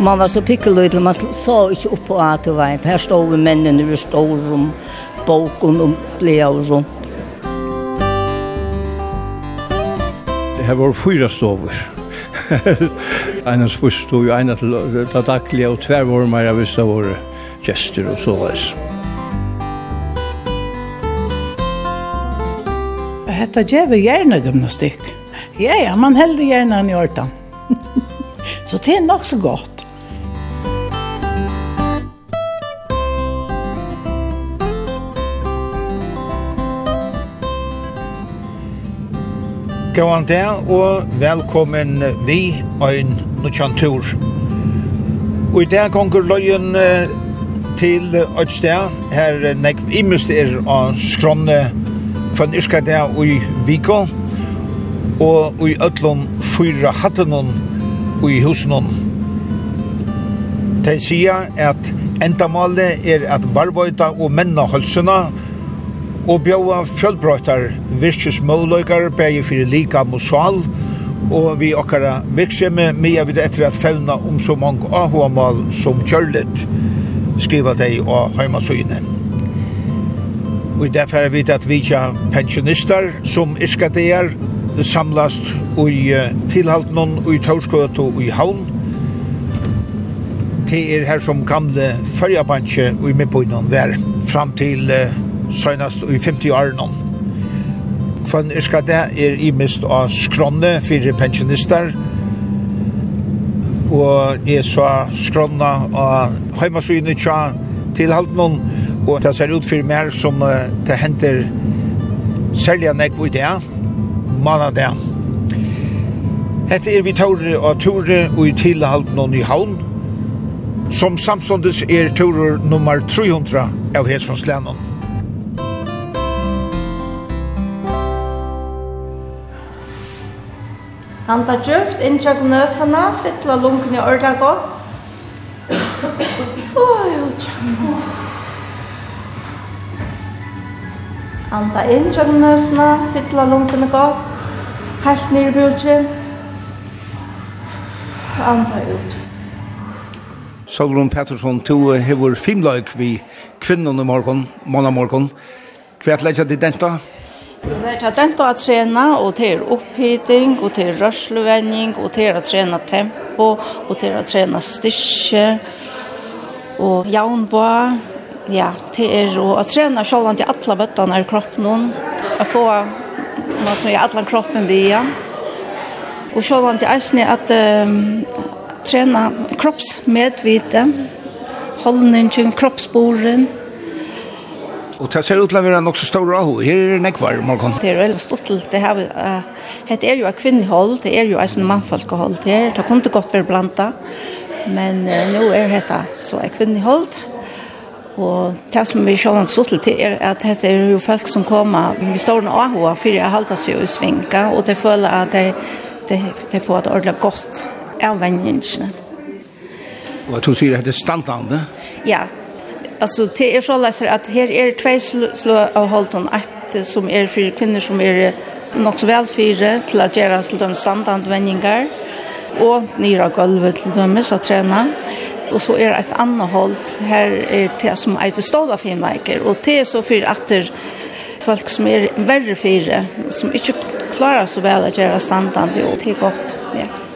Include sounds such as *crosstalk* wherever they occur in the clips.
Og man var så pikkeløy til man så ikke opp på at det var. Her stod vi mennene i stårum, boken og bleaurum. Det her var fyra stover. *laughs* Einar spurs stod jo einar til det daglige og tver var tvervormar av vissa våre gester og *laughs* så veis. Hetta gjør gjerne gymnastikk. Ja, ja, man helder gjerne han i ordan. så det er nok så godt. Gåan der, og velkommen vi ein nutjan tur. Og i dag konger løyen til et her nekv imust er av skronne von yrka der og i Viko, og i ötlun fyra hattenun og i husenun. De sier at endamålet er at varvøyta og menna hølsuna, og bjóa fjölbrøttar virkesmøvløykar bægi fyrir lika musal og vi okkara virksemi mia vid etter at fauna om så mange ahuamal som kjørlet skriva deg og heimasøyne. Og i derfor er vi at vi tja pensjonistar som iskadeer samlast ui tilhaltnon og i tørskøt og i haun til er her som gamle fyrjabansje ui i midtbøynen vær fram til uh, senast i 50 år nå. Kvann yrka det er i mist av skronne for pensjonister, og jeg så skronna av heimasynet tja til noen, og det ser ut for mer som det henter selja nek i det, manna det. Hette er vi tåre og tåre og i tilhalt noen i havn, som samståndes er tårer nummer 300 av Hesonslænen. Han var djupt inntjøk nøsene, fytla lungene i ordet godt. Oi, oi, tjamo. Han inn inntjøk nøsene, fytla lungene godt. Helt ned i bjørtje. Han var ut. Solrun Pettersson, to hever fimlaik vi kvinnen i morgen, måndag morgen. Kvært leggja til denta? Det er tatt å trene, og det er opphyting, og det er rørslevenning, og det er å trene tempo, og det er å trene styrke, og jaunbå. Ja, det er å trene selv om de alle bøttene i kroppen, å få noe som er alle kroppen via. Og selv om de eisene at um, trene kroppsmedvite, holdningen, kroppsboren, Og det ser ut til å være nok så stor av henne. Her er det nekvar, Morgon. Det er veldig stort til det her. Det er jo et kvinnehold, det er jo et mannfolkehold. Det, er, det kunne godt være blanda, men nå er det så et kvinnehold. Og det som vi sjålan stod til til er at det er jo folk som kommer med stående av henne for å holde seg og svinga, og det føler at det, det, det får et ordentlig godt av vennene. Og du sier at det er standlandet? Ja, Alltså det är så läser att här är två slå av hållton ett som är för kvinnor som är nog så väl fyra till att göra till de standardvändningar och nyra golvet till dem så träna. Och så är ett annat håll här är det som heter Ståla Finnmarker och det är så för att det folk som är värre fyra som inte klarar så väl att göra standard och det är gott. Ja.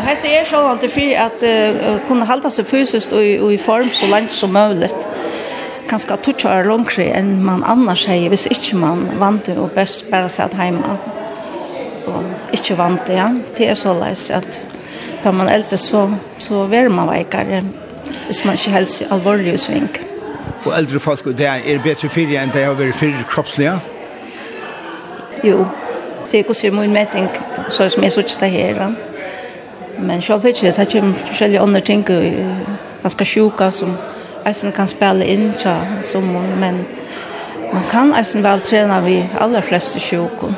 Og hette er sjålande for at uh, kunne halda seg fysiskt og, og i form så langt som mulig. Kanskje at tutsi er langere enn man annars hei, hvis ikke man vant det og best bare seg heima. Og ikke vant det, ja. Det er så leis at da man eldre så, så ver man veikare hvis man ikke helst alvorlig sving. Og eldre folk, det er bedre fyrir enn det har vært fyrir kroppslige? Jo, det er gos i min meting, så som jeg sørst det her, ja. Men sjálv ikke, det kommer forskjellige andre ting, ganske sjuka som eisen kan spille inn tja, som, men man kan eisen vel trene vi aller fleste sjuka.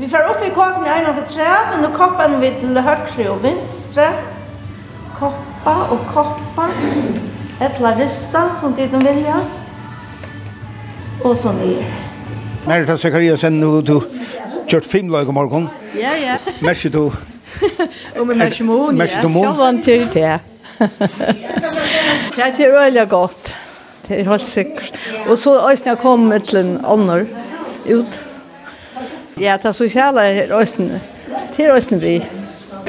Vi får opp i kaken i en av tre, og nå koppen vi til høyre og vinstre. Koppa og koppa, et larista som de vilja, og så nye. Nærta Zakariasen, nå du kjørt fem lag om morgen. Ja, ja. Mersi du? *laughs* Og med mersi mån, ja. Mersi du mån? Sjå vant til det. *laughs* Det er øyelig godt. Det er helt sikkert. Og så øyne jeg kom til en annen ut. Ja, det er sosiale er øyne. Det er øyne vi.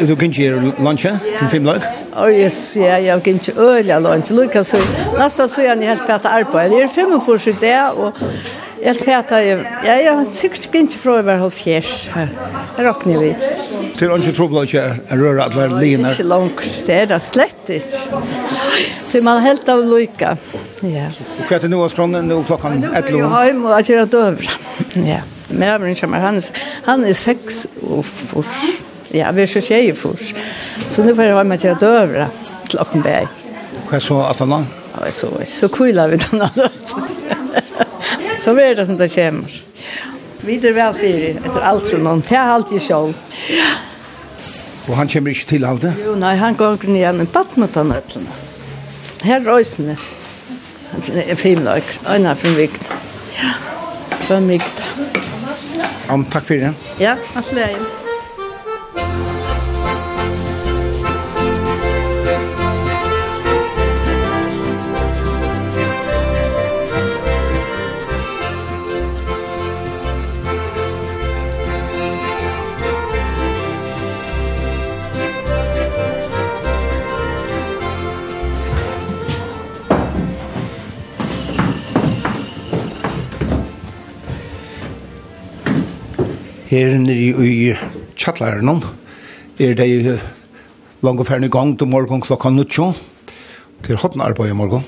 Du kan ikke gjøre lunsje til fem lag? Å, yes, ja, jeg har gynnt øyelig lunsje. Lukas, nesten så er jeg helt bedre arbeid. Det er fem og forsykt det, og Jag fattar ju. Ja, jag har tyckt inte från över halv fjärs här. Här råknar vi. Til och inte trubbla att jag röra alla lina. Det är inte långt. Det er det slett ikke. Så man er helt av lykke. Ja. Og hva er det nå, av skronen nu klockan ett lån. Jag har jo och att göra dövra. Ja. Men jeg jag vill han, er, han er seks og fors. Ja, vi er så tjejer fors. Så nu får jeg ha med att göra dövra klockan Hva er så att han? Ja, så, så kul vi den andre så er det som det kommer. Vi er vel fire, etter alt som noen. Det er alltid sjål. Ja. Og han kommer ikke til alt det? Jo, nei, han går igjen i baden og tar nøttene. Her røysene. fin løk. Øyne er fem vikt. Ja, fem vikt. Ann, takk for det. Ja, takk for det. her nere i Kjallaren er det langt og ferdig gang til morgen klokka nuttjo. Hva er hodden arbeid i morgen?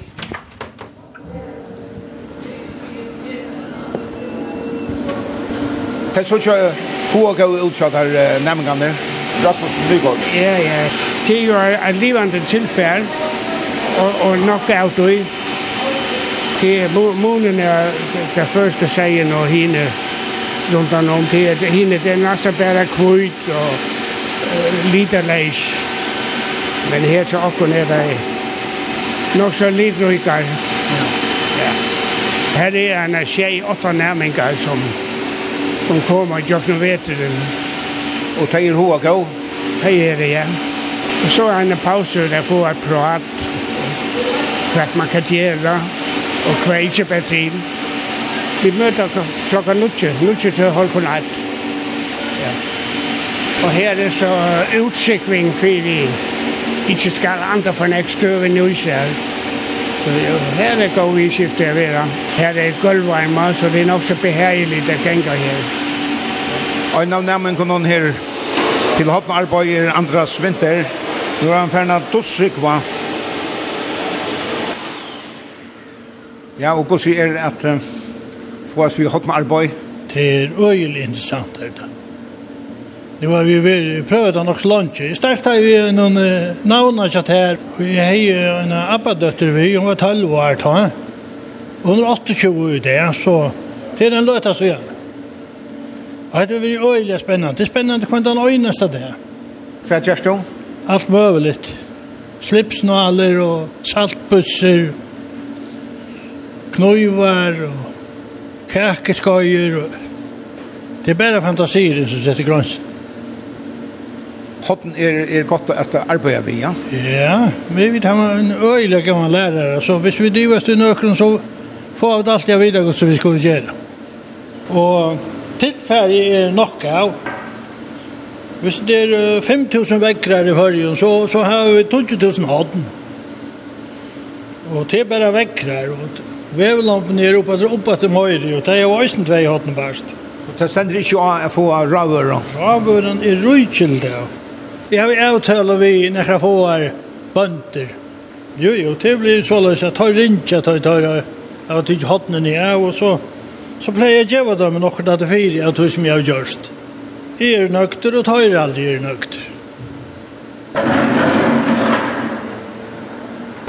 Det er så ikke få å gå ut fra der nemmengene. Rasmus Nygaard. Ja, ja. Det er jo en livende tilfell, og, og nok av det. Det er munnen er det første seien og henne runt om till att hinner det nästa bära kvut och uh, lite läs. Men her så också er det nok så lite rikar. Ja. her er en tjej åtta närmingar som som kommer och jag nu vet det. Och tar er hoa gå? Hej är det, ja. Och så är en paus där får att prata. För att man kan göra och kväll köpa till. Vi møter klokka nutje, nutje til på natt. Ja. Og her er så utsikring, fordi vi ikke skal andre for nek støve nysgjær. Så her er god udsikt til at være. Her er et gulvvej meget, så det er nok så behageligt at gænge her. Og en av nærmen kunne her til hoppen arbeider Andras Vinter. Nu er han ferdig dussikva. Ja, og gossi er at få oss vi har hatt med arbeid? Det er øyelig interessant her da. Det var vi vi prøvde nok lunch. I Jeg har vi noen navn av kjatt her. Vi har en abbadøtter vi, hun var 12 år da. Hun er 28 år i det, så det er en løta så igjen. Og det blir øyelig spennende. Det er spennende hvordan han øyneste det. Hva gjør du? Alt mulig. Slipsnaler og saltbusser, knivar og kärkeskojor. Det är bara fantasier som sätter gränsen. Hotten er, er gott at arbeta vi, ja? Ja, vi vet han en öjla gammal lärare. Så hvis vi drivas till nökron så får vi alltid jag vidare som vi skulle göra. Och tillfärg är knockout. Hvis det er 5.000 vekkrar i høyren, så, så har vi 20.000 hodden. Og det er bare vekkrar, og Vevlampen er oppe etter oppe til Møyre, og det er jo også tvei hatten bæst. Så det sender ikke å få av ravøren? Ravøren er rujkjel det. Jeg har avtale vi når jeg får bønder. Jo, jo, det blir så løs. Jeg tar rinja, tar jeg tar av til hatten i av, og så, så pleier jeg å gjøre det med noen det fire av det som jeg har gjørst. Jeg er nøkter og tar aldri er nøkter.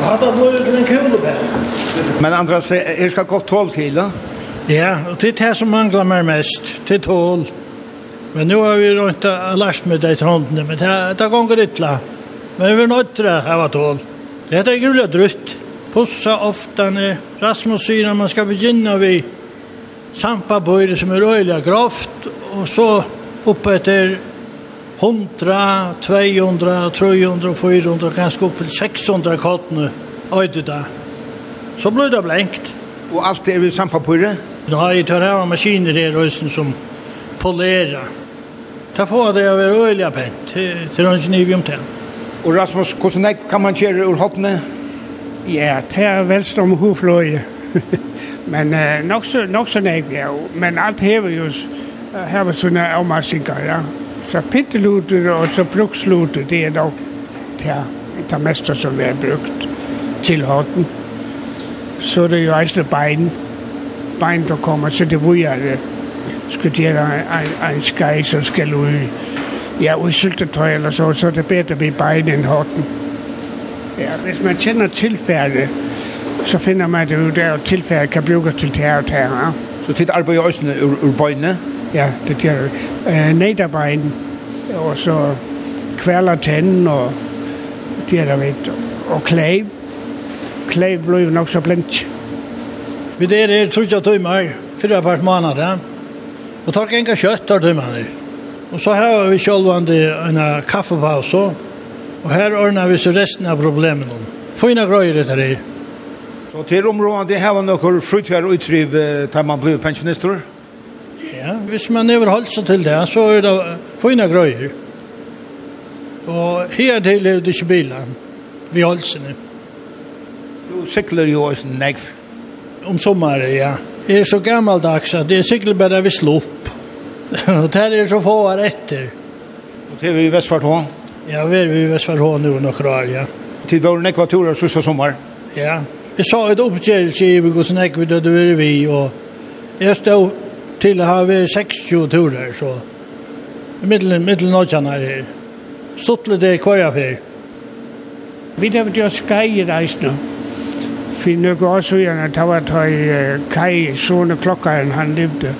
Hadde han vært en kulebær? Men Andreas, er skal godt tål til, da? Ja, og det er det som manglar meg mest, til tål. Men nu har vi rundt og lært med det til håndene, men det, det gonger ytla. Men vi er nødt til å ha tål. Det er grulig drutt. Pussa ofta när Rasmus sier at man skal begynne vi sampa bøyre som er øyelig grovt, og så oppe etter 100, 200, 300, 400, kanskje oppe til 600 kottene øyde der så blir det blenkt. Och allt är väl sandpapper? Nej, det här maskiner her også som polera. Ta få det över öliga pent til till den om til. Og Rasmus, hur kan man kjøre ur hoppne? Ja, det er väl som hovfløye. *laughs* men uh, nok så, nok så nej, ja. Men allt häver ju her var sånne avmassningar, ja. Så pitteluter og så bruksluter, det er nok det, det meste som er brukt til hotten så er det jo eisne bein, bein der kommer, så det vil jeg det. Skal de have en, en skai som skal ui, ja, ui syltetøy eller så, så er det bedre vi bein enn hården. Ja, hvis man kjenner tilfærdet, så finner man det jo der, og tilfærdet kan bruke til terror og det terror. Så tid arbejder jeg også ur, ur bøjene? Ja, det gjør det. Uh, Nederbein, og så kvaler tænden, og det er det vet, og kleiv klei blei nok så blint. Vi der er trutja tøymar, fyra part månad, ja. Og tar enga kjøtt av tøymar. Og så har vi sjølvande en kaffepaus, og her ordnar vi så resten av problemen. Fyna grøyre til det. Så til området det har noen frutjær utriv til man blir pensjonister? Ja, hvis man overholdt seg til det, så er det fyna grøyre. Og her til er det ikke bilen, vi holdt seg ned sykler jo også negv. Om sommaren, ja. Det er så gammaldags at det er sykler bare vi slopp. *laughs* og det er så få her etter. Og det er vi i Vestfartån? Ja, vi er vi Vestfart Hån nå nok rar, ja. Til vår nekva turer sørste sommar? Ja. Vi sa et oppgjørelse i Vigos nekva da du er vi, og jeg stod til å ha vært 60 turer, så middelen, middelen av er her. Stått litt i kvarja fyr. Vi har vært jo skreier reisende for noen år igjen at det var tøy Kai, sånne enn han levde.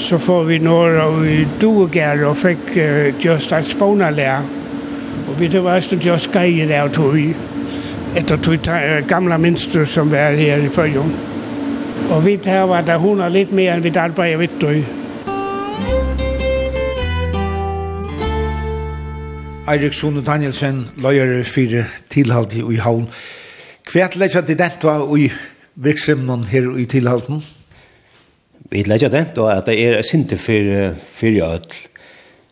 Så får vi når og vi Duegar og fikk just et lær. Og vi det var også just Kai der tøy, etter tøy gamla minster som var her i Følgen. Og vi her var der hun er litt mer enn vi arbeider vidt tøy. Eirik Sone Danielsen, løyer fire tilhaltig i havn. Kvært det til dette i virksomheten her i tilhalten? Vi lægja det da at det er sinte for, for ødel.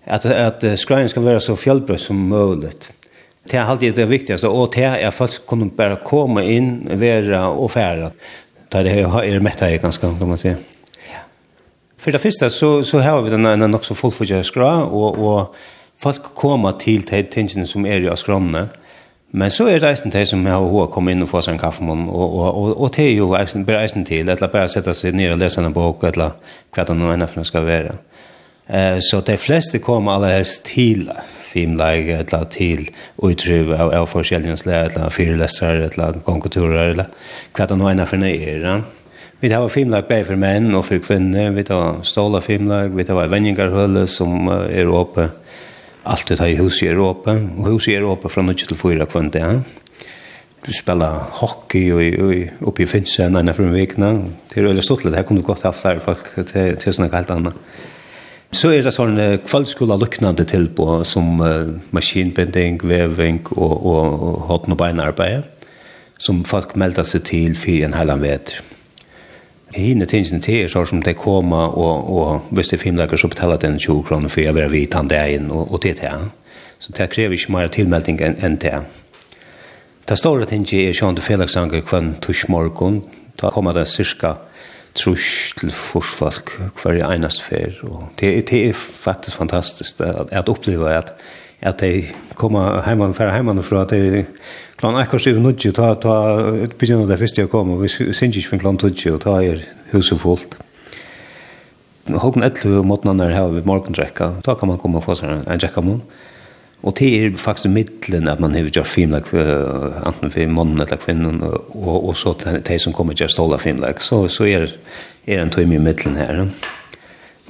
At, at skrøyen skal være så fjellbrød som mulig. Det er alltid det viktigste, og det er at folk kunne bare komme inn, være og fære. Det er metta i ganske, kan man si. For det første så, så har vi denne en nok så fullfugget skra, og, og folk kommer til de tingene som er i skrønene. Men så er det eisen til som har hva kommet inn og få seg en kaffemån, og, og, og, og det er jo eisen, bare eisen til, eller bare sette seg ned og lese en bok, eller hva det nå ennå for skal være. Eh, så de fleste kommer aller helst til filmleik, eller til utryv av, av forskjellige slag, eller firelesser, eller konkurturer, eller hva det nå ennå for nøyer. Vi har filmleik bare for menn og for kvinner, vi har stålet filmleik, vi har venningarhølle som er åpne, allt alltid har hus i Europa, och hus i Europa från 9 till 4 kvant det, ja. Du spelar hockey och og uppe i Finsen en från veckan. Det är väldigt stort det här kunde du godt ha flere folk till till såna helt andra Så är det sånn kvaliskola luknande på som uh, maskinbinding, veving och och og hodden og som folk melder seg til for en heilan veter hinne tingene til så som det kommer, og, og hvis det er filmleker så betaler den 20 kroner for jeg vil vite han det inn, og, og det til. Så det krever ikke mer tilmelding enn en det. Det står at ikke er sånn til fredagsanger kvann tushmorgon, da kommer det cirka trusk til forsfolk hver eneste fer, og det, det er faktisk fantastisk at, at oppleve at at de kommer hjemme, færre hjemme fra at de klan ekkert styrer nudje, ta, ta, begynner det første jeg kommer, vi synes ikke for klant nudje, og ta er huset fullt. Håkon Etlu og måten han er her ved morgendrekka, da kan man komme og få seg en drekka mån. Og det er faktisk middelen at man har gjort filmlag, enten for mannen eller kvinnen, og, og så de som kommer til å ståle filmlag, så, så er, er en tøyme i middelen her. Ja.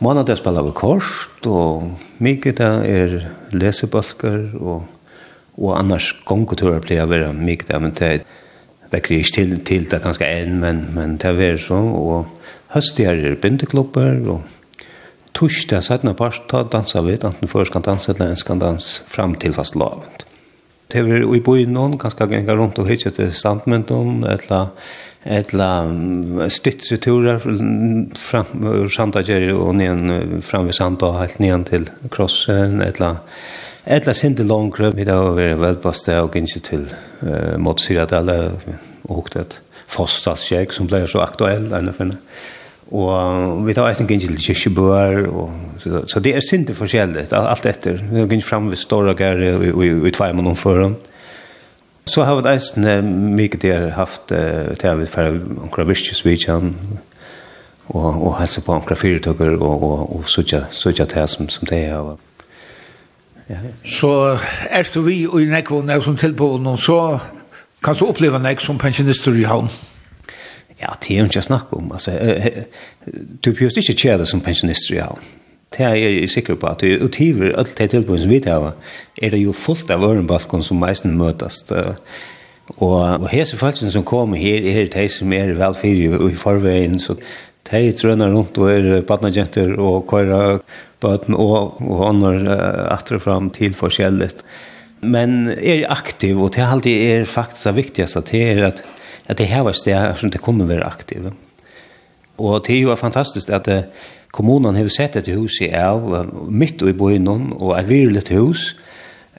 Månadag spiller vi korset, og mye er lesebalker, og, og annars gongeturer blir jeg være mye da, men det er vekker ikke til, til det ganske enn, men, men det er så, og høstigere er bindeklubber, og torsdag sattene part, da danser vi, enten før skal danse eller en skal danse fram til fast lavet. Det er i noen, ganske ganger rundt og hittet til standmyndene, eller etla styttre turer fram ur Jerry og nyan fram ved Santa helt nyan til krossen etla etla sinde longre vi da var velbaste og ikke til uh, mot Syradala og hukte et fostalskjeg som ble så aktuell enn finne og vi tar eisen gynse til kyrkjebøer så det er sinde forskjellig alt etter vi gynnt fram ved Storagari og i tveimann omføren foran Så har vi eisen mye der haft uh, til å være omkring virkesvidjan og, og helse på omkring fyrtøkker og, og, og sutja, sutja til som, som det er. Ja. Så er du vi og i nekvån er som tilbå noen, så kan du oppleve nek som pensjonister i havn? Ja, det er jo ikke snakk om. Altså, du bjørst ikke kjede som pensjonister i havn. Det er jeg sikker på at det utgiver, alt det tilbøyen som vi tar, er det jo fullt av ørenbalken som meisen møtes. Og, og hese følelsen som kommer her, er det som er velfyrig i forveien, så de trønner rundt og er badnagenter og kører bøten og, og ånder atre fram til forskjellet. Men er aktiv, og det er alltid er faktisk det viktigste, det er at, at det her var sted som det kommer være aktiv. Og det er jo fantastisk at det, kommunen har sett et hus i av, midt i bøynen, og et virlet hus.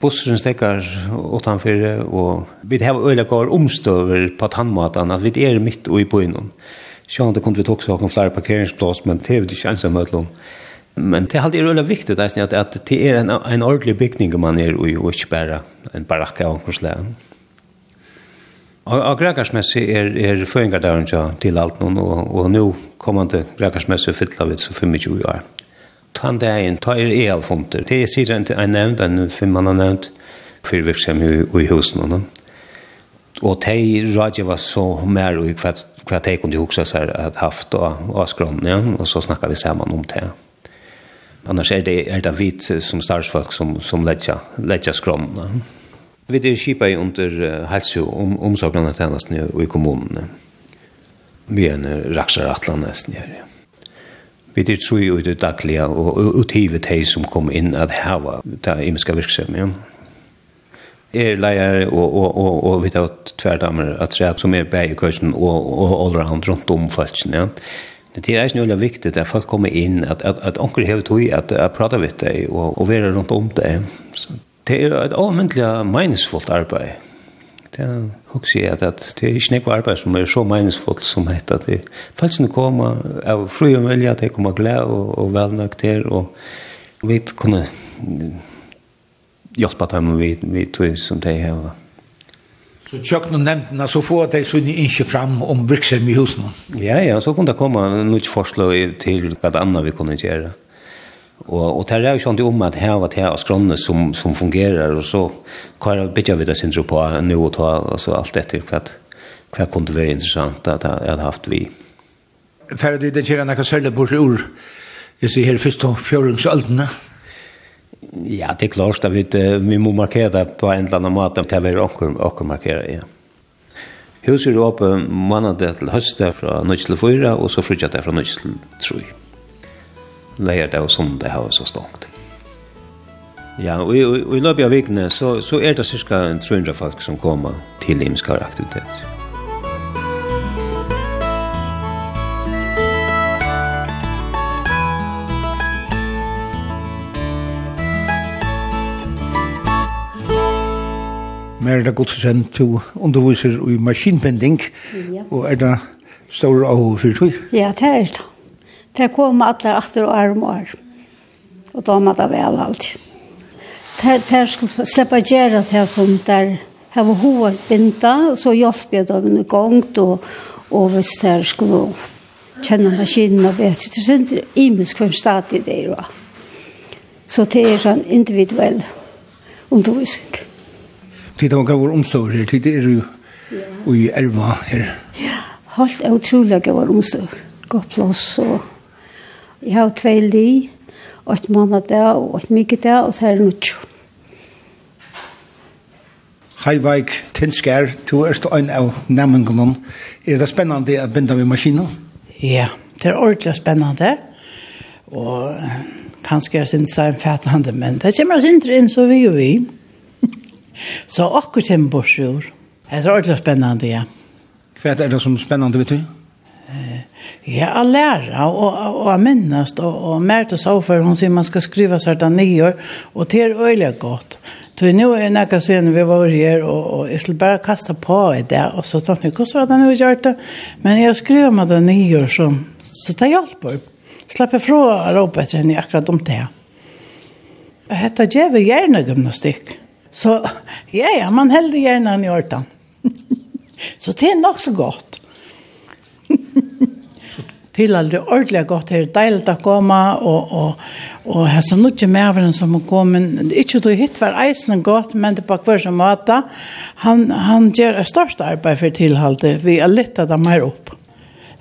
Bussen stekker utenfor, og vi har øyne går omstøver på tannmaten, at vi er midt i bøynen. Sjøen, det kunne vi også ha flere parkeringsplass, men det er ikke ensamme utlån. Men det er alltid veldig viktig at, at det er en, en ordentlig bygning man er i, og ikke bare en barakke av omkring Og grekarsmessi er, er føringardaren ja, til alt noen, og, og nå til grekarsmessi fytla vidt så for mye vi er. dag inn, ta er elfunter. Det er sier en er nevnt, en fem man har nevnt, for virksam i, i husen. No? Og de rådgjeva så mer i hva, hva de kunne huske seg at haft og, og ja? og så snakka vi sammen om det. Annars er det, er det vit som starsfolk som, som letja, letja skrånne. Ja? Vi er kjipa i under helse om omsorgene tjenestene og i kommunene. Vi er en raksar atlan nesten her. Vi er tru i det daglige og utgivet de som kom inn at hava ta imiska virksomhet. Er leier og, og, og, og vi tar tverdamer at tre som er bæg i kursen og, og allround rundt om falskene. Ja. Det er ikke noe viktig at folk kommer inn, at, at, at onker hever tog at jeg prater vidt deg og, og være rundt om deg. Så det er et allmyndelig meningsfullt arbeid. Det er også jeg at det er ikke noe arbeid som er så meningsfullt som dette. Det er faktisk kommer av fri og mulig at jeg kommer glede og, og velnøkt til og vi kunne hjelpe dem vi, vi tog som de har. Så tjøkken noen nevntene, så får de så ikke fram om virksomhet i husene? Ja, ja, så kunne det komme noe forslag til hva det andre vi kunne gjøre. Ja. Og, og det er jo sånn om at her var det her skrønne som, som fungerar og så kvar er det vi det syndro på nå og ta, så alt etter hva, hva kunne være interessant at jeg hadde haft vi. Ferdig, det gjør jeg nekka særlig bort ur, jeg sier her først og fjøringsøldene. Ja, det er klart at vi, vi må markere det på en eller annen måte, det er veldig åkker, markere, ja. Huset er åpen mandag til høstet fra 9 til 4, og så flyttet det fra 9 til 3 lørdag og sundag har så stångt. Ja, og, og, og i løpet av vikene så, så er det cirka 300 folk som kommer til imskar aktivitet. Merda Godsen, til underviser og maskinbending, og er det større av fyrtøy? Ja, det er det. Det kom alle etter og arm og arm. Og da må det vel alltid. Der skulle slippe gjøre det som der hava hovet binda, så hjalp jeg dem en gang, og, og hvis det skulle kjenne maskinen og vet, det er ikke imisk for en stat i det, da. Så det er sånn individuell undervisning. Tid av gav omstår her, det er jo i Elva her. Ja, helt utrolig gav omstår. Godt plass og Jeg har tvei li, og et måned der, og et mye der, og så er det noe. Hei Veik, Tinskær, du er stå en av nemmingen. Er det spennende å binde med maskinen? Ja, det er ordentlig spennende. Og kanskje jeg synes det er en fattende, men det kommer oss inn så vi og vi. *laughs* så akkurat kommer bort i. Det er ordentlig spennende, ja. Hva er det som er spennende, vet du? Ja, att lära och och att minnas och och märta så för hon säger man ska skriva certa år. och det är öliga gott. Så nu är näka sen vi var här och och jag skulle bara kasta på det och så tänkte jag så att nu gjort det. Men jag skriver med den nior som så tar jag på. Släpper från ropet när jag akkurat om det. Hetta gjev gärna gymnastik. Så *laughs* ja ja, man hällde gärna i ortan. så *laughs* det är nog så gott. *laughs* til alt det ordentlig godt her, deilig å komme, og, og, og her så noe med hverandre som må komme, ikke du hitt var eisen godt, men det er på hver som måte, han, han gjør et størst arbeid for tilholdet, vi er litt av dem her opp.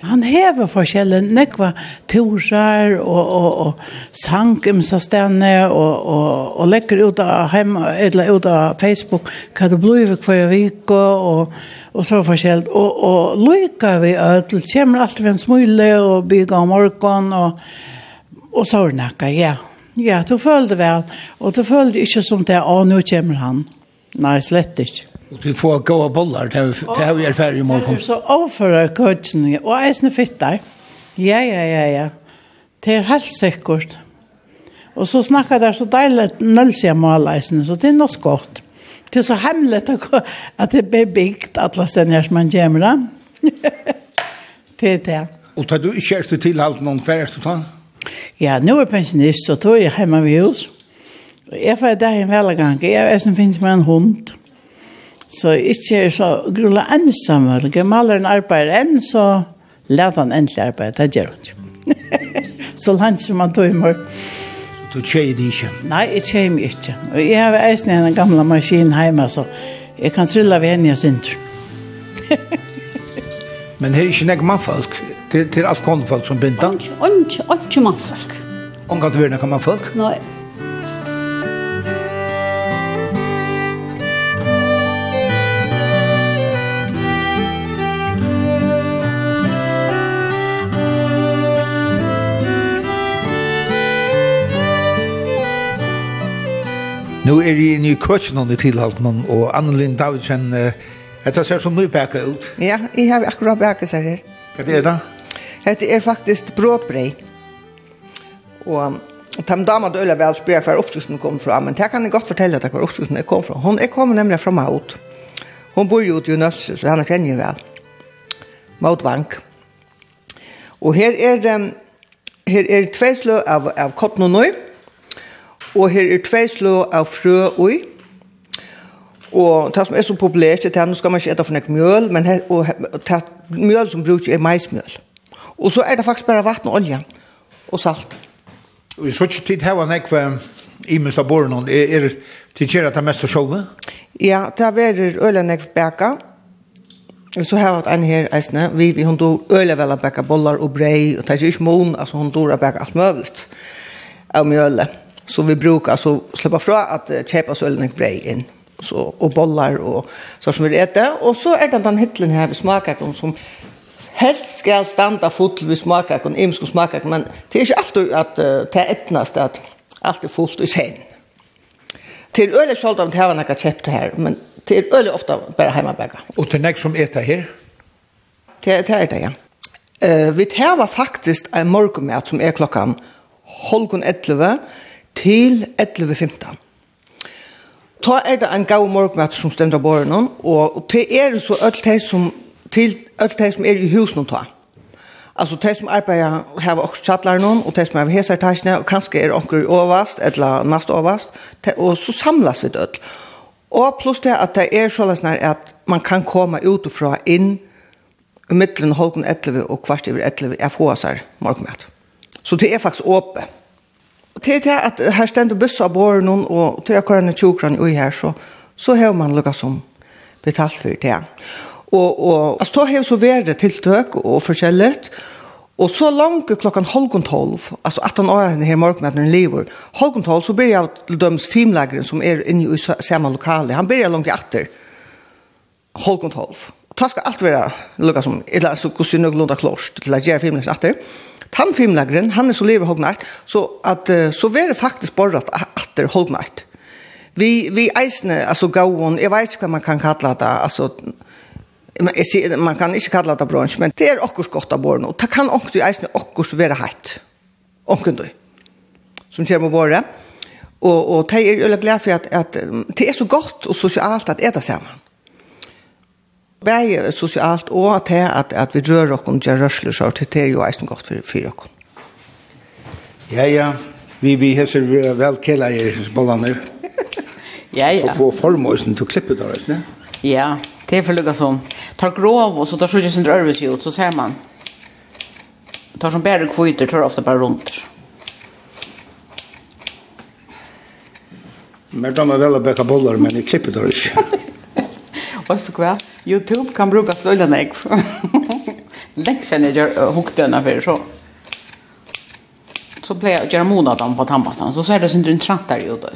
Han hever forskjellige nekva turar og, og, og sang om seg stedene og, og, og legger ut av, hjemme, eller ut av Facebook hva det blir hver vik og, og og så forskjellig. Og, og lykka vi at det kommer alltid en smule og bygger om morgen og, og så nakka, ja. Ja, du følte vel, og du følte ikke som det, å, nå kommer han. Nei, slett ikke. Og du får gå gode bollar, det har vi ferdig i morgen. Så overfører køtten. og jeg er fitt der. Ja, ja, ja, ja. Det er helt sikkert. Og så snakker der så deilig nølsig av maleisene, så det er noe godt. Ja. Det er så hemmelig at det blir bygd alle ställen som man kommer. da. *laughs* det er det. Og tar du ikke inte efter tillhalt någon kvar efter ta? Ja, nå er pensjonist, så då jeg hjemme ved vid hus. Jag får det en veldig gang. Jeg vet som finnes med en hund. Så ikke er så grulla ensam. Maleren arbeider enn, så lærte han endelig arbeid. Det gjør han ikke. *laughs* så langt som han tog i morgen. Du tjejer det ikke? Nei, jeg tjejer meg ikke. Og jeg har eisen i den gamle maskinen hjemme, så jeg kan trylle ved henne jeg synder. *laughs* Men her er ikke nek mannfolk? Det er alt kondfolk som binder? Ikke, ikke, ikke mannfolk. Omgant verden kan mannfolk? Nei. Nu er jeg inne i køkken i tilhalten, og Annelin Davidsen, dette ser som nybæka ut. Ja, jeg har akkurat bæka seg her. Hva er det da? Dette er faktisk brådbrei. Og de damer du døla vel spør hver oppskriften kom fra, men det kan jeg godt fortelle deg hver oppskriften kom fra. Hun er kommet nemlig fra Maut. Hun bor jo til Nøfse, så han kjenner jo vel. Maut Vank. Og her er, her er tve slø av, av Kottnonøy, Og her er tvei slå av frø ui. Og det som er så populært, det er nå skal man ikke ete for nek mjøl, men her, og, det mjøl som bruker er maismjøl. Og så er det faktisk bare vatten og olje og salt. Og i sånn tid her var nek i minst av borren, er, er til kjera det meste sjolve? Ja, det er øyne nek bæka. Og så har jeg en her eisne, vi, vi hun dår øyne vel å bæka bollar og brei, og det er ikke mån, altså hun dår å bæka alt møvlet av mjølet. Så vi brukar alltså släppa fra att köpa så väldigt bra in så och bollar och så som vi äter och så är det den hitlen här vi smakar som helst ska standa fullt vi smakar och imsk smaka men det är inte alltid att uh, ta ettnast att allt är fullt i sen. Till öle skall de ha några recept här men till öle ofta bara hemmabaka. Och till nästa som äter här. Det är det ja. Eh uh, vi tar faktiskt en morgonmat som är klockan halv 11 til 11.15. Ta er det en gav morgenmat som stender på borgen, og til er det så alt det som, til alt det som er i husen å ta. Altså, de som arbeider har også tjattler noen, og de som har heser tasjene, og kanskje er onker overvast, eller nast overvast, og så samlas vi det. Og pluss det at det er sånn at man kan komme utifra inn i midtelen holden 11 og kvart over 11 jeg får seg morgenmat. Så det er faktisk åpent til til at her stendur bussa bor noen, og til at korene tjokran ui her, så, så har man lukka som betalt for det. Og, og altså, da har så vært tiltøk og forskjelligt, Og så langt klokkan halvgon tolv, altså 18 år her morgen med den lever, halvgon tolv, så blir jeg til døms filmlegeren som er inne i samme lokale. Han blir jeg langt etter halvgon tolv. Og da skal alt være lukka som, eller altså, hvordan jeg lunda klorst til å gjøre filmlegeren etter. Tannfimlagren, han er så lever hognart, så, at, så var det faktisk at atter hognart. Vi, vi eisne, altså gauon, jeg vet ikke man kan kalla det, altså, jeg sier, man kan ikke kalla det brunch, men det er okkurs godt av borno. Det kan okkurs eisne okkurs være heit. Okkurs du, som kommer på bordet. Og, og det er jo glad for at, at det er så godt og sosialt at det er det bæje socialt og at at, at vi rör och om jag rörsler så det är ju eisen gott för, för oss. Ja, ja. Vi, vi hälsar väl kella i bollarna. *laughs* ja, ja. Og få formösen till klippet der, ne? Ja, det er for lugga som. Tar grov og så tar sjukjes sin drøyvis ut så ser man. Tar som bärer kvitter tar ofta bara rundt. Men da må väl att bäcka boller, men i klippet där inte. Och så. Youtube kan brukas øyne meg. *laughs* Läxan siden jeg gjør denna for, så. Så pleier blev jag göra månaden på tandbastan. Så ser det sin intressant der ju då.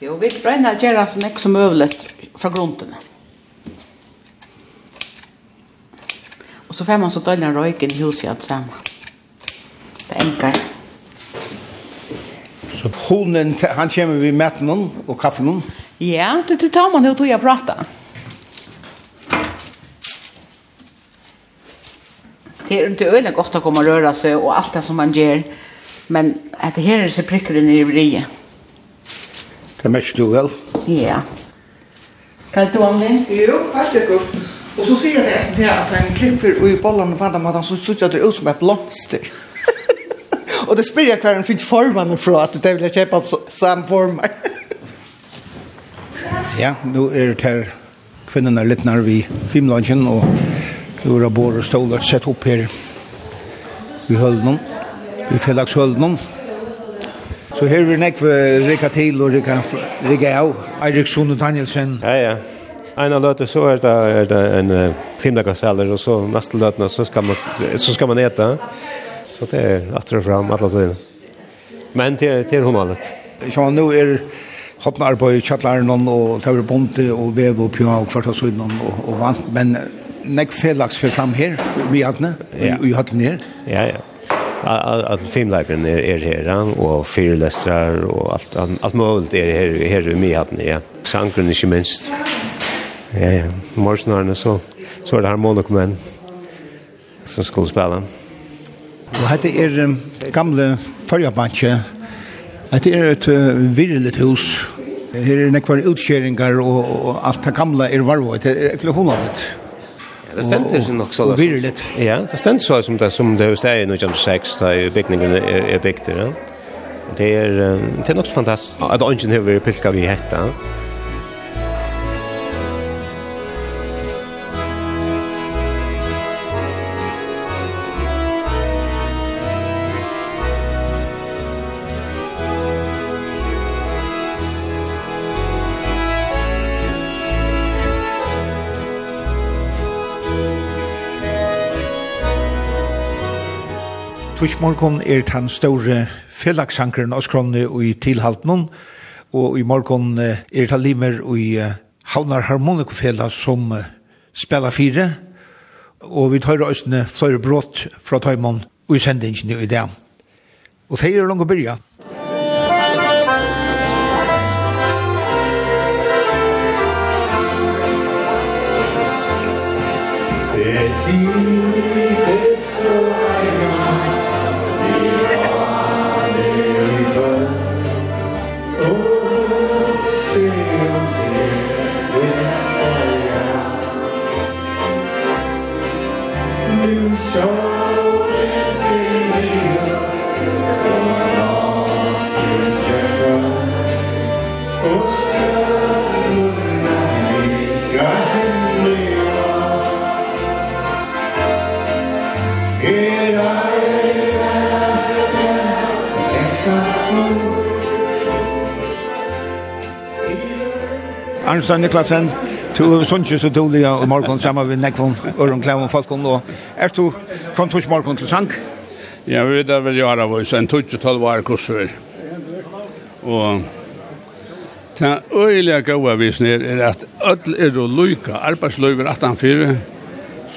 Jo, vi brenner å gjøre så mycket som möjligt fra grunden. Og så får man så dölja røyken i huset sammen. Det er enkelt. Hunden, han kommer vid mätten och kaffen. Ja, det, det tar man jo til å prate. Det er ikke öle godt å komme og røre seg og alt det som man gjør. Men at det her er så prikker det i vrije. Det mest du vel? Ja. Kan du om det? Jo, helt sikkert. Og så sier jeg det här att han klipper i bollarna på den måten, så synes jeg det ut som et blomster. Og det spyr jeg hver en finnes formannen fra at det vil jeg kjøpe samme former. *laughs* ja, nå er det her kvinnerne litt nær vi Fimlandsjen, og nå er det bare stålet sett opp her i hølden, i fellagshølden. Så her vil jeg rikka til og rikka, rikka av Eirik Sone Danielsen. Ja, ja. En av løtene så er det, er det en uh, og så neste løtene så skal man, så skal man ete. Ja. Så det er atter og fram alle tiden. Men till till homalet. Så nu är hotna arbeid i kjallaren och tar bonte och vev och og kvart og søyden och och vant men nek felaks för fram här vi hade vi hade her. Ja ja. Att filmlägren är är här och fyrlästrar och allt allt möjligt är här här i hade ja. Sankren är minst. Ja ja. Morsnarna så så är det harmonik men som skulle spela. Og dette er um, gamle førjabankje. Dette er et uh, virlet hus. Her er nekvar utskjeringar og, og alt det gamle er varvo. Det er ekkert hundavet. Ja, det stender seg nok så. Og virlet. Ja, det stender så som det, som det er i 1906, da bygningen er, er bygd. Ja. Det er, det er nok så fantastisk at ungen har vært pilka vi hetta. Ja. Tushmorgon er den store fellagsankeren av skronne i tilhalten, og i morgon er det limer i Havnar Harmonikofela som spela fire, og vi tar østene flere brått fra Taimon og i sendingen i dag. Og det er langt å begynne. Desin Sønn Niklasen, du to sunnkje så dårlig og morgen sammen med Nekvon, Øren Klevon, Falkon og er du fra tors morgen til sang? Ja, vi vet vel gjøre av oss, en 12 år kurser. Og ta øyelige gode visen er at ødel *laughs* er å lykke, arbeidsløyver 18-4,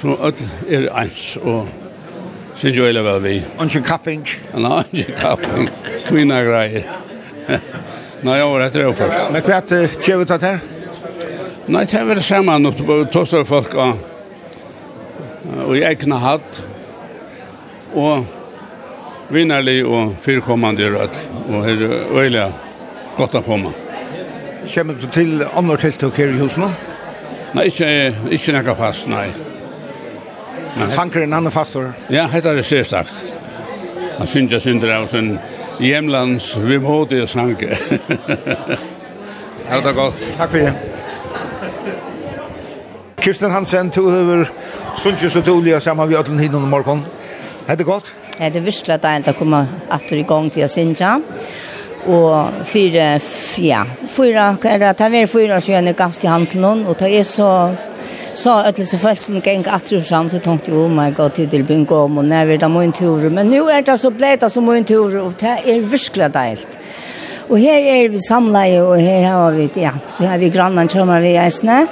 så ødel er ens og Sin jo eller vel vi. Ongen kapping. Nei, ongen kapping. Kvinna greier. Nei, jeg var etter det først. Men hva er det kjøvet at her? Nei, det var vel samme nå, det folk og, og i egna hatt, og vinnerlig og fyrkommande rød, og her er øyelig godt å komme. Kommer du til andre tiltak her i husen nå? Nei, ikke, ikke nekka fast, nei. Men sanker en annen fastor? Ja, det er det sagt. Han synes jeg synder av sin hjemlands vimodige sanker. *laughs* Ja, det er godt. Takk for det. Kirsten Hansen, du har sunnet så Tullia sammen med Øtlen Hidden om morgen. Er det godt? Ja, det er virkelig at jeg enda kommer atter i gang til å synge. Og fire, ja, fire, er det, det er fire år siden jeg gav til handelen, og det er så, så at det så folk som gikk etter og sammen, så tenkte jeg, oh my god, tid til begynne om, og nærmere det må en tur, men nå er det så bleit, det så må en tur, og det er virkelig deilt. Og her er vi samlet, og her har vi, ja, så har vi grannar kommer vi eisne.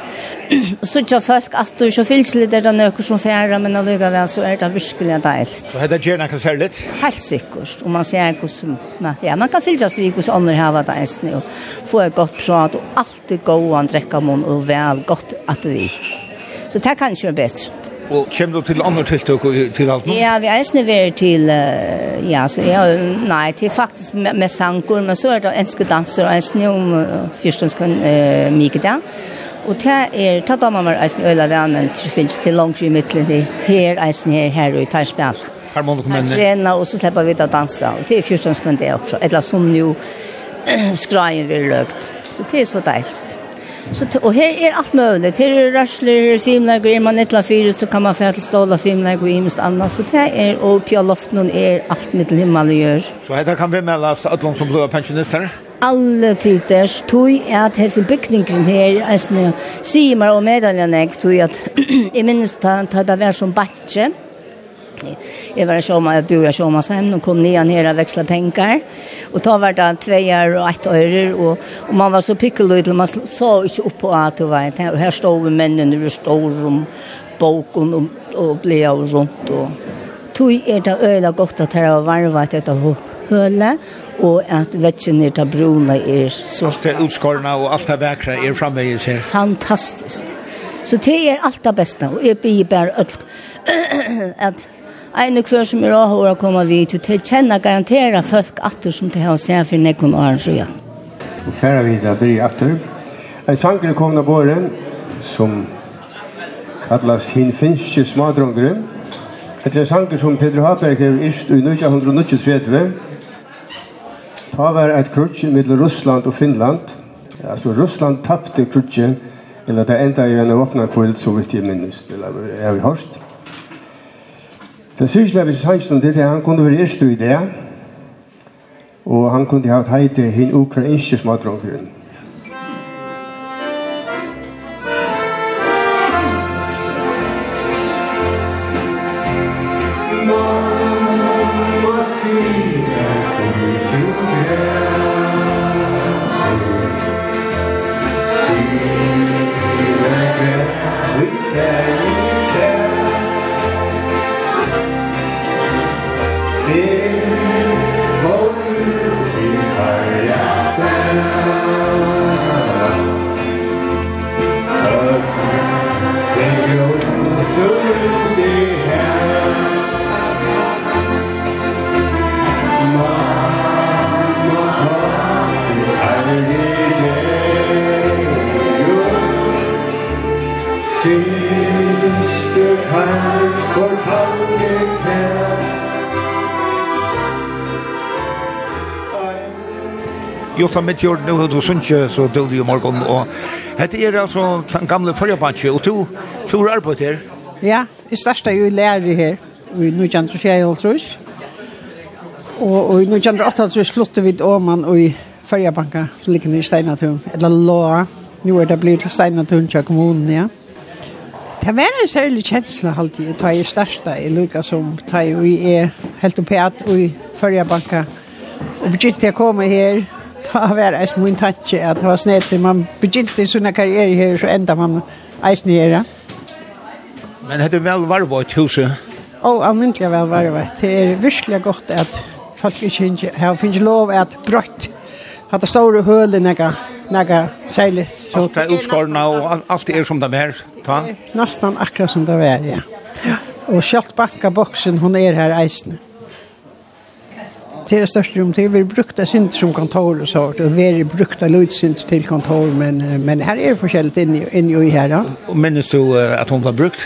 og så ikke folk at du så fyllt litt er det noe som færre, men allikevel så er det virkelig deilt. Så heter det gjerne kan se litt? Helt sikkert, og man ser hvordan, ja, man kan fyllt seg hvordan andre har vært eisne, og få et godt prat, og alltid gå og drekke munn, og vel godt at vi. Så det kan ikke være bedre. Og kommer du til andre tiltak til alt nå? Ja, vi er snivere til, uh, ja, så, ja, nei, til faktisk med, med sanger, men så er det enske danser og enske om uh, fyrstønskønn uh, mye Mikadan. Og det er, ta da man var eisen i øyla vanen, det finnes til langt i midtelen det her eisen her, her og i tarspill. Her må du komme inn. Her trener, og så slipper vi da dansa, og det er fyrstønskønn det også, eller som jo skrajen vi løgt. Så det er så deilt. Så, og her er alt mulig. Her er rørsler, her er filmlegg, er man ett eller fyrt, så kan man få til stål av filmlegg og imest annet. Så det är och på loften är allt mitt himmel å gjøre. Så här kan vi melde oss att de som blir pensionister? Alle tider tog at hese bygningen her, jeg sier meg og medaljene, tog at jeg minnes at det var som bætje, egentlig. Jag var sjåma, jeg bor så sjåma sen och kom nian ner og växla penger, och ta vart att tveier och ett öre och og man var så pickelöd man så inte upp på att det var här, her stod vi mennene, nu stod om boken og, och ble av rundt, och tog er det øyla godt at her var varvet etter høle, og at vetsen er det brune er så... Alt det utskårene og alt det vekre er framvegis her. Fantastisk. Så det er alt det beste, og jeg blir bare ølt at en kvar som er åhåra koma komme vidt, til å kjenner garantere folk atter som til å se for nekken åren sjøen. Og færre vi da blir atter. En sanger kom av båren som kallas Hin finske smadrongren. Etter en sanger som Peter Haberg er ist i 1993. Ta var et krutje mellom Russland og Finland. Altså, Russland tappte krutje eller det enda i en åpna kväll så vidt jeg minnes, Eller jeg har hört. Så syrslevis høysten til det, han kunne være erstu i det, og han kunne ha hatt heite til hin ukrainske smadrongrunnen. utan mitt jord nu du sunnkje, så dolde ju morgon og hette er altså den gamle förbanke og to to er arbete her. Ja, i största ju lärare lærer her, i kan så og alltså. Och och nu kan åtta så flottar vi Åman og i Färjabanka som ligger i Steinatun. Eller Låa, Nu är det blivit till Steinatun till kommunen, ja. Det var en særlig kjensla alltid, ta i størsta i lukka som ta i er helt oppi at i førja banka. Og begynte jeg å komme her, *laughs* ta var eis min tatsi at det var snett. Man begynte sånne karriere her, så enda man eis nere. Men hette vel varvått huset? Å, almindelig vel varvet. Det er virkelig godt at folk ikke har finnes lov at brøtt hatt store hølen nega nega seilis alt er utskorna og alt er som det er ta nästan akkurat som det er ja og kjalt bakka boksen hon er her eisne det största rum det vi brukta synd som kontor och så och vi brukta lutsynt till kontor men men här är förskällt in in i här. Ja. Och minns du att hon var brukt?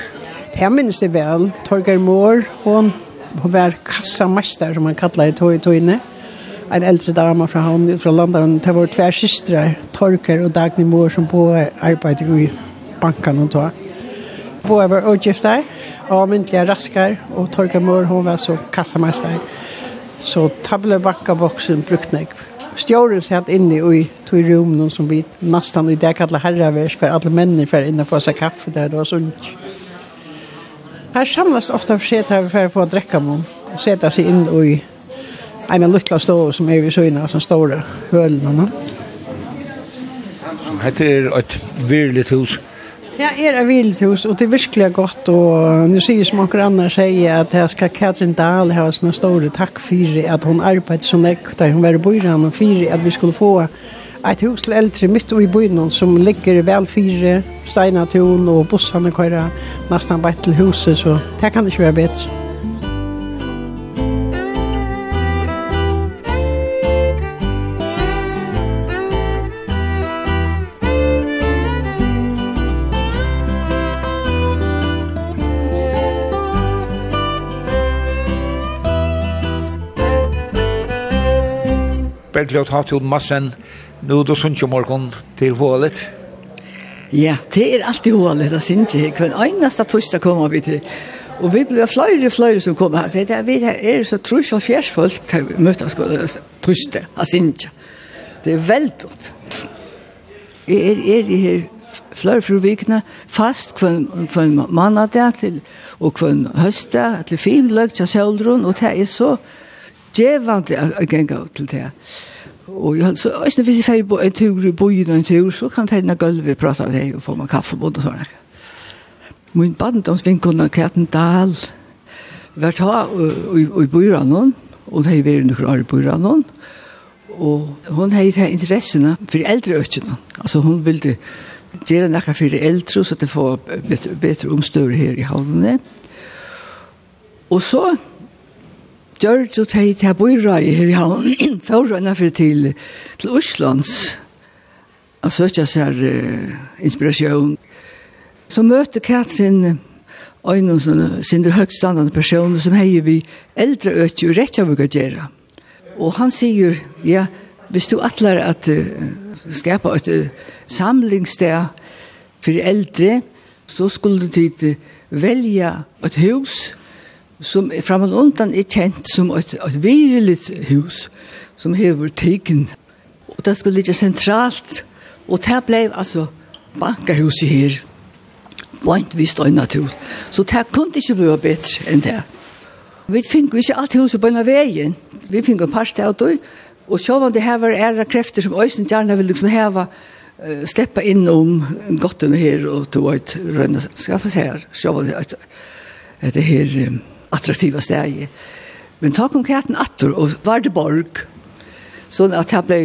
Jag minns det väl. Torger Mår hon på var kassamästare som man kallar det tog i inne. En äldre dama från hon från London det var två systrar Torger och Dagny Mår som på arbetar i banken och då. Båda var utgifter, avmyndliga raskar och Torger Mår hon var så kassamästare. Så tablebakkaboxen brukt nekv. Stjåren satt inne i to rummen som vi nästan i det kallar herravers för alla människor inne på sig kaffe där det var sunt. Här samlas ofta försetare för att få drekka mun och sätta sig in i en liten stå som är vid syna som stora hölna. Så här ett virligt hus. Det er et vildhus, og det er virkelig godt, og nu sier som akkur annar sier at jeg skal Katrin Dahl ha sånne store takk for at hun arbeidde så nekt, da hun var i bøyren, og for at vi skulle få ett hus til eldre midt i bøyren som ligger väl fyra steinatun och bussene kører nästan bare til huset så det kan det være. Berglot har haft massen nu då sunt ju morgon till hålet. Ja, det är alltid hålet att syns ju. Kun einaste torsdag kommer vi till. Och vi blir flöjre flöjre som kommer här. Det där vi där är så trus och fjärsfullt mötas skulle trösta att syns. Det är väldigt. Är är i här flör för vikna fast kvön kvön mandag till och kvön hösta till fin lökt jag soldrun och det är så djevande å genga til det. Og jeg, så, ikke hvis jeg fer på en tur i byen og en tur, så kan jeg fer gulvet prate av det og få meg kaffe på det sånn. Min barndomsvinkunn av Dahl var ta i byen noen, og det er vært noen år i byen og hun har hatt interessene for eldre økene. Altså hun ville gjøre noe for de eldre, så det får bedre, bedre omstøver her i havnene. Og så gjør du *clears throat* til til Bøyra i her i havn, forrøyna for til, til Øslands, og søkja seg uh, inspirasjon. Så møter Katrin øynene som sinder høgstandande personer som heier vi eldre øtje og rett av å gjøre. Og han sier, ja, hvis du atler at uh, skapa et uh, samlingssted for eldre, så skulle du uh, velja et hus som er fram og undan er kjent som et, et virligt hus som hever teken. Og det skulle ligge sentralt, og det ble altså bankahuset her, blant vi støyna til. Så det kunne ikke bli bedre enn det. Vi finner ikke alt huset på en av veien. Vi finner en par sted av det, og sjåvan det her var ære krefter som øyne gjerne vil liksom heva uh, sleppa inn om gottene her og til å rønne skaffe seg her. så var det, det her... Um, attraktiva steg. Men ta kom katten attor og var det borg. Så at jeg ble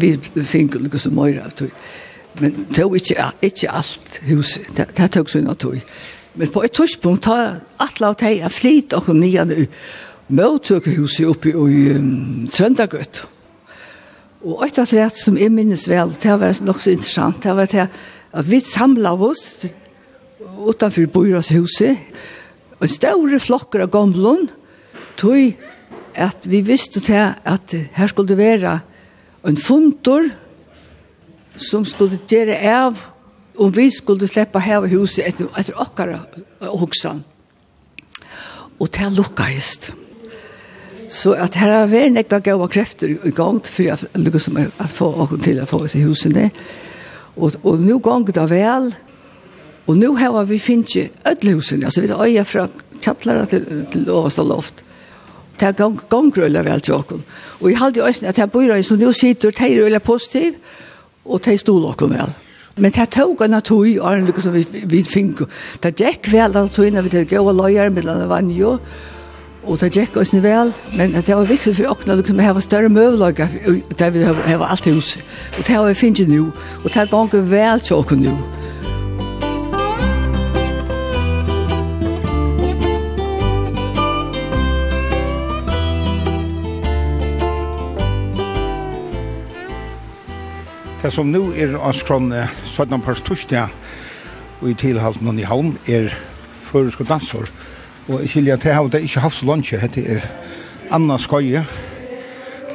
vi fink og som møyre av tog. Men det var ikke, ikke alt hus, Det, det tog sånn av tog. Men på et tidspunkt ta atla av teg en flit og nye nu. Møtøkehuset oppe i um, Trøndagøtt. Og et av rett som jeg minnes vel, det var nok så interessant, det var det at vi samlet oss utanfor Bøyras huset, en større flokker av gamlen, tog at vi visste til at her skulle det være en funtor som skulle gjøre av om vi skulle slippe heve huset etter, etter okkara hoksan. Og det lukkast. Så at her har vært nekva gava krefter i gang for at, at få okken til å få oss i huset. Og, og nå gong det vel, Og nu har vi finnje ödlhusen, altså vi tar öja från kattlar til till översta loft. Det er här gång, vel til åkken. Og jeg jag hade ju at jeg bor i som nu sitter, det är positiv og det är åkken vel. Men det tog en tog i åren lyckas som vi, vi finko. Det gikk vel att tog når vi till gåa lojar mellan vanjo. og det gikk oss vel, men det var viktigt för åkna liksom vi har større mövlagar där vi har allt hus. Og det har vi finnes nu. og det har gånger väl tråkon nu. Det som nu er av skrone 17. pars torsdag og i tilhalten og i havn er føresk og dansor Og i Kylja til havn, det er ikke havslunche, det er Anna Skøye,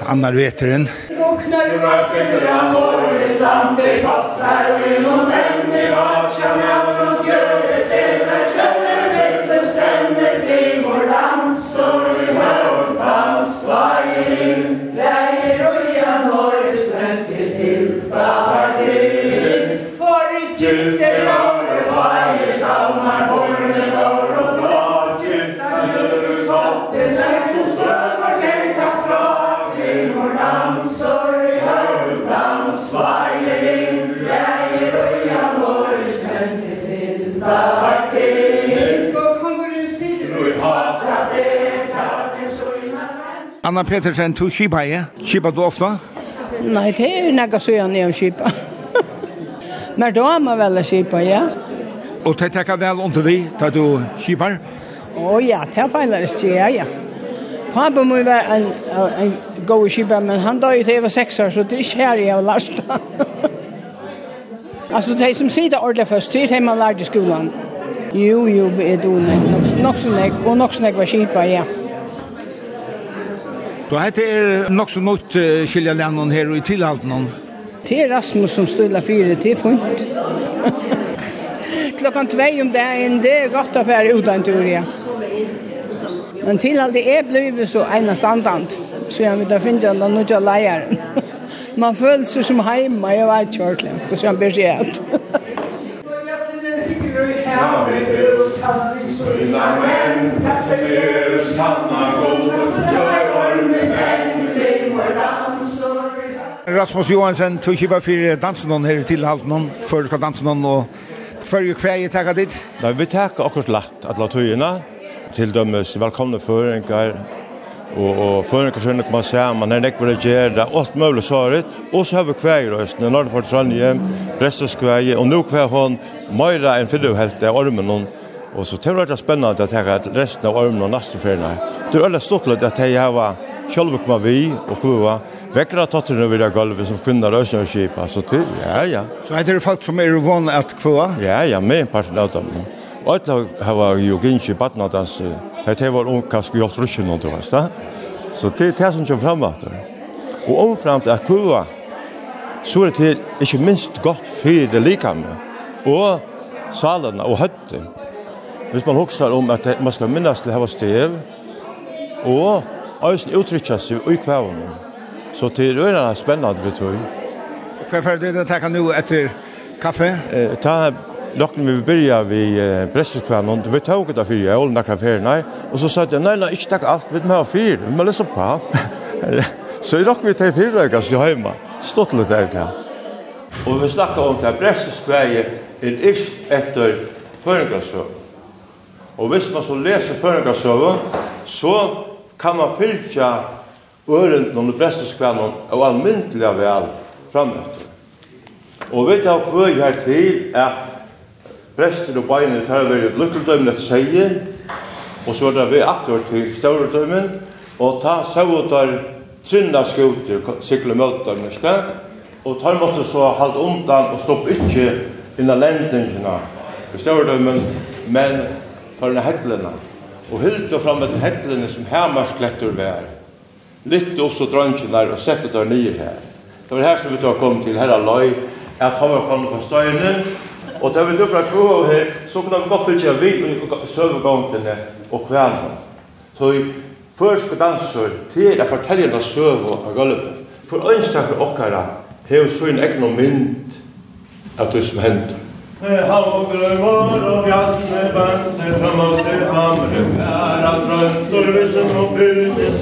Anna Veteren. Våknar du opp i bra morgen, samt i kottfær og i noen enn i vatskjønne og Anna Petersen, du kipa i? Kipa du ofta? Nei, det er jo nekka søyan jeg kipa. *laughs* Men da er man vel kipa, ja. Og det tekka vel under vi, da du kipar? Å ja, det er feiler ikke, ja, ja. Pappa må jo være en, en god kipar, men han da jo til jeg var seks år, så det er ikke her jeg har lært det. Altså, de som sier det ordentlig først, det er det man lærte i skolan. Jo, jo, er du nok, nok så nek, og nok så nek var kipa, ja. Så hette er nok så nått skilja lennon her og i tilhalten hon. Det er Rasmus som stilla fire det er funt. Klokkan tvei om dagen, det er godt å være utan tur, ja. Men tilhalte er blevet så ena standant, så jeg vil da finne den nødja leier. *laughs* Man føler seg som heima, jeg vet ikke ordentlig, hvordan han blir skjedd. *laughs* Ja, vi er jo tannig, så i nærmen, det er jo sannig, Rasmus Johansen to kjipa for dansen hon her til halten hon, før du skal dansen hon, og før du kvei i takka dit? Nei, vi takka akkurat lagt at la tøyina, til dømes velkomne føringar, og, og føringar skjønne koma saman, her nekvar det gjerda, alt mulig svaret, og så har vi kvei i røsten, når det får Trondheim, Brestaskvei, og nå kvei hon, Møyra enn fyrir helt av ormen hon, og så det var veldig spennende at jeg har resten av ormen og nastenferien her. Det er veldig stort at jeg har kjølvukma vi og kua, vekkra tattarna vid det golvet som finner rör sig och kipa. Så det, ja, ja. Så er det folk som er vana at kvå? Ja, ja, med en parten av dem. Og et lag har ju gynns i badnadans. Det var omkast i allt ruschen och det var. Så det er det som kommer framåt. Og omframt at kua, så er det til ikke minst godt for det likame, og salene og høtten. Hvis man husker om at man skal minnes til å ha stev, og øyne uttrykker seg i kvævene. Så det er öra spennende vi tror. Hva er det att ta nå etter kaffe? Eh ta locken vi begynner vi brästkvarn och vi tog det för jag håller några färna Og så sa jeg, nei, nei, ikke takk alt, vi må ha fyr vi må lese på. Så jag vi till fyra gas ju hjemme. Stått litt der, där. Og vi snakker om det brästkvarn er ikke etter förgasö. Og hvis man så leser förgasö så kan man fylja øren noen det presteskvennom og almyndelig vel fremefter. Og vet jeg hva jeg her til at prester og beiner tar vi et lukkeldømmen et seier, og så er det vi atter til stauredømmen, og ta sautar trinna skuter, sikle møter neste, og tar måtte så halde undan og stopp ikkje inna lendingina i stauredømmen, men for den hekklena. Og hylte fram med hekklene som hemarskletter vær lytte opp så drøntjen der og sette der nye her. Det var her som vi tar kom til herre løy, at han var kommet på støyene, og det vi løp fra kroa her, så kunne vi godt fylle vi søvegångtene og kvelden. Så i første danser til å fortelle en søve av gulvet. For ønsker okkara hever så en egen mynd av det som hender. Halvågler var og bjattne bønner fram av det hamre, færa trønster vi som oppbyrdes,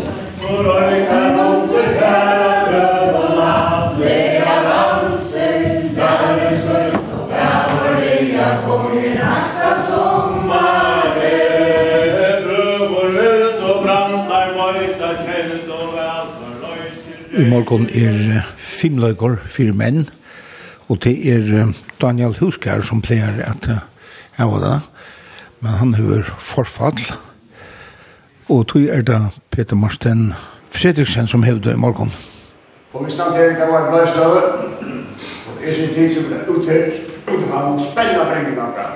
I morgen er filmløyger fire menn, og det er Daniel Huskær som pleier at jeg var det, men han har forfall, og tog er det Peter Marsten Fredriksen som hevde i morgon. Og vi stand her, det var et bløstøve, og det er sin tid som ble uthørt, utenfor spennende bringene fram.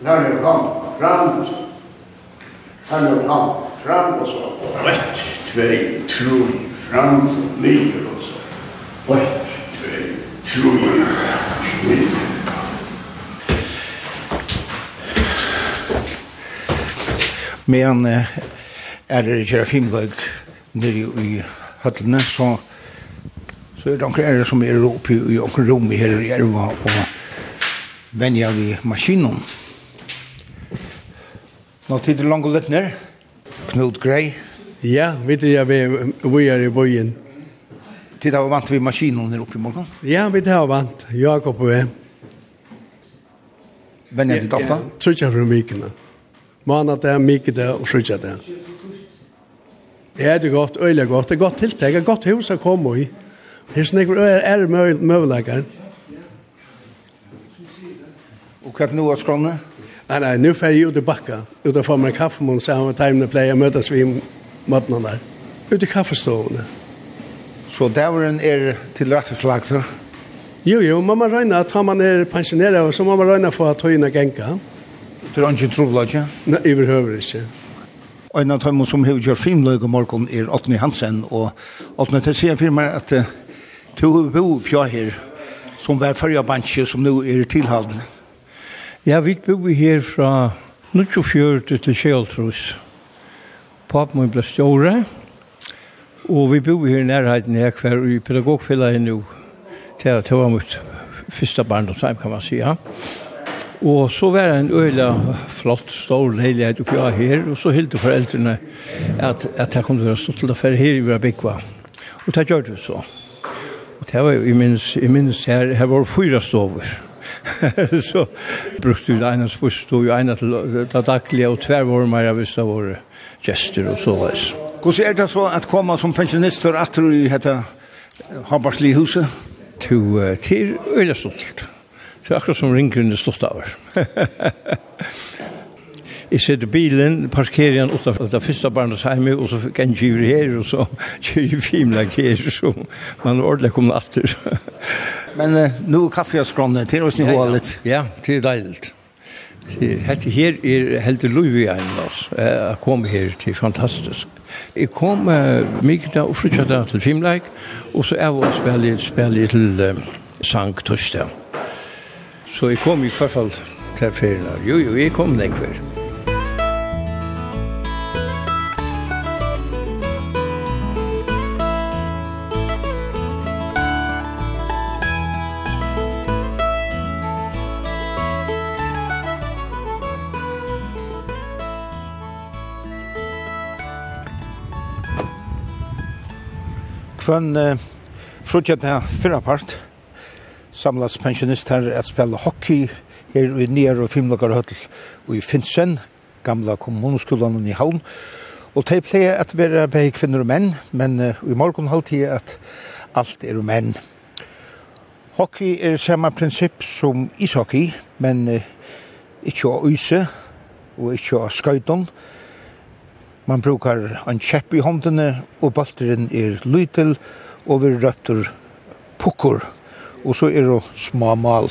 Når det kom fram, han og kom fram, og så ett, tvei, tru, fram, livet, og så ett, tvei, tru, livet. Men er det ikke filmløg nere i høttene, så, så er det noen er som er oppe i noen rom i her i Erva og venja vi maskinen. Nå tid er langt og lett ned. Knut Grey. Ja, vet du, jeg vi er i bøyen. Tid har vant vi maskinen her oppe i morgen. Ja, vi har vant. Jakob og jeg. Venja ditt ofta? Ja, tror ikke jeg fra vikene. Ja det, Månadag, det og frugjadag. Ja, det er godt, øyelig godt. Det er godt tiltak, det er godt hus å komme i. Her snakker er, er møvelager. Og hva er nå av skrone? Nei, nei, nå får jeg ut i bakka. Ut og får meg kaffe med sammen med timene pleier å møtes vi i måtene der. Ut i kaffestående. Så dæveren er til rette slags? Jo, jo, man må røyne at man er pensjoneret, så må man røyne for at høyene genka. Ja. Du er ikke trobla, ikke? Nei, jeg behøver ikke. Og en av dem som har gjort filmløg om morgenen er Otni Hansen, og Otni, til sier for meg at du har bo på her, som var førre bansje, som nå er tilhalden. Ja, vi bo her fra 1924 til Kjøltrus. Papen min ble ståre, og vi bo her i nærheten her hver i pedagogfella her nå, til at det var mitt første barndomsheim, kan man si, ja. Og så var det en øyla flott, stor leilighet oppi av her, og så hilde foreldrene at, at jeg kom til å være stått til å fære her i Vrabikva. Og det gjør det så. Og det var jo, jeg minnes, jeg minnes her, her var fyra stover. *laughs* så brukte vi det ene spørst, og ene til det daglige, og tvervormer jeg visste våre gjester og så veis. Hvordan er det så at komme som pensjonister at du i dette Habarsli huset? Du, det er øyla stolt. Det er akkurat som ringgrunnen stått av. *laughs* Jeg sitter bilen, parkerer den utenfor det første barnets hjemme, og så fikk jeg en kjører her, og så *laughs* kjører jeg fimlag her, så man er ordentlig kommet etter. *laughs* Men uh, nå er kaffe og skrånne til oss nivå litt. Ja, det er deilig. Hette her er helt lov i en oss. Jeg kom her til fantastisk. Jeg kom uh, mye da og flyttet til Fimleik, og så er vi og spiller, spiller til uh, Sankt Torsdag. Så jeg kom i hvert fall til ferien. Jo, jo, jeg kom den hver. Kvann eh, frutjet her fyrra part, samlas pensjonister at spela hockey her i nær og fimlokkar høll og i Finsen, gamla kommunskolan i Havn. Og de pleier at være begge kvinner og menn, men uh, i morgen halvtid at alt er menn. Hockey er samme prinsipp som ishockey, men uh, ikke å øyse og ikke å skøyton. Man brukar en kjepp i håndene, og balteren er lytel og vi røpter pukker og så er det små mal.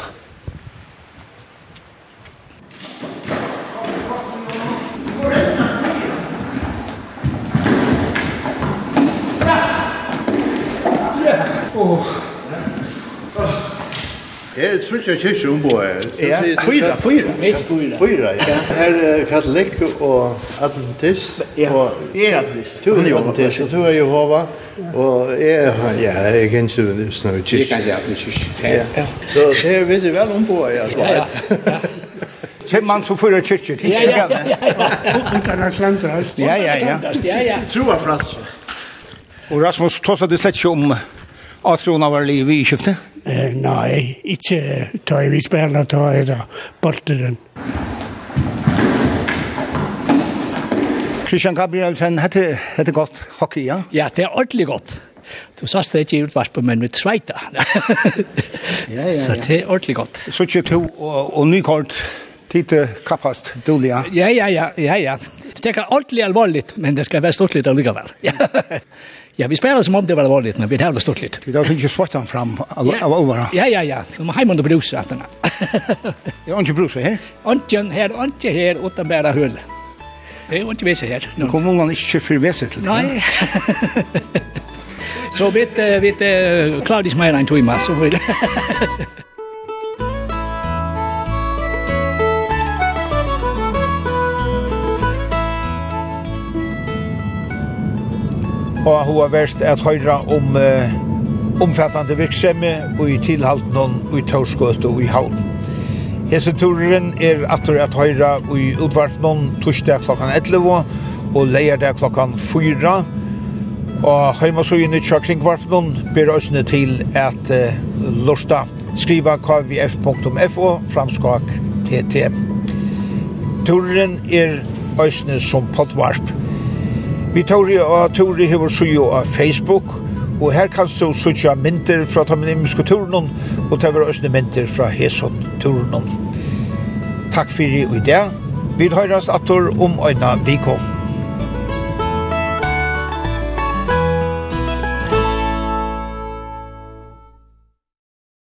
Her er trutja kyrkje omboe. Ja, fyra, fyra. Minst fyra. Fyra, ja. Her er katolikk og adventist. Ja, jeg er adventist. Du er adventist, og du er Jehova. Og jeg, ja, jeg er kanskje snøy kyrkje. Jeg er kanskje adventist, ja. Så det er veldig vel omboe, ja. Ja, ja. Fem man som fyra kyrkje, det er ikke galt. Ja, ja, ja. Ja, ja, ja. Frans. Og Rasmus, tås at du slett ikke om atron av liv i skiftet? Eh, nei, ikke ta i vi spiller, ta i da, bolteren. Christian Gabrielsen, hette, hette godt hockey, ja? Ja, det er ordentlig godt. Du sa det ikke i utvarspen, men med sveita. *laughs* ja, ja, ja. Så det er ordentlig godt. Så ikke to og, og nykort, tid kappast, dåliga. Ja, ja, ja, ja, ja. Det er ordentlig alvorligt, men det skal være stortligt allikevel. *laughs* *laughs* Ja. Ja, vi spelade som om det var alvorligt, men vi hade stort lite. Vi fick ju svartan fram av alvara. Ja, ja, ja. De har hemma under brusa att den. Jag *laughs* har inte brusa här. Antjen här, antjen här, utan bara hull. Det är inte vissa här. Nu kommer man inte för vissa till det. Nej. Så vet, vet, Claudius Meyer en tog i massor. og hun har vært at høyre om uh, omfattende virksemme og i tilhalten og i Torskøt og i havn. Hese turen er atur at høyre og i utvartnån torsdag klokkan 11 og leierdag klokkan 4 og heimasøyene tja kringvartnån ber òsne til at uh, lorsta skriva kvf.fo framskak tt. Turen er òsne som potvarp. Vi Tori og Tori hever sujo av Facebook, og her kan du suja mynter fra ta minimiske turen, og ta vera østne mynter fra Heson turen. Takk fyrir i dag. Vi høyrast atur om øyna vikom.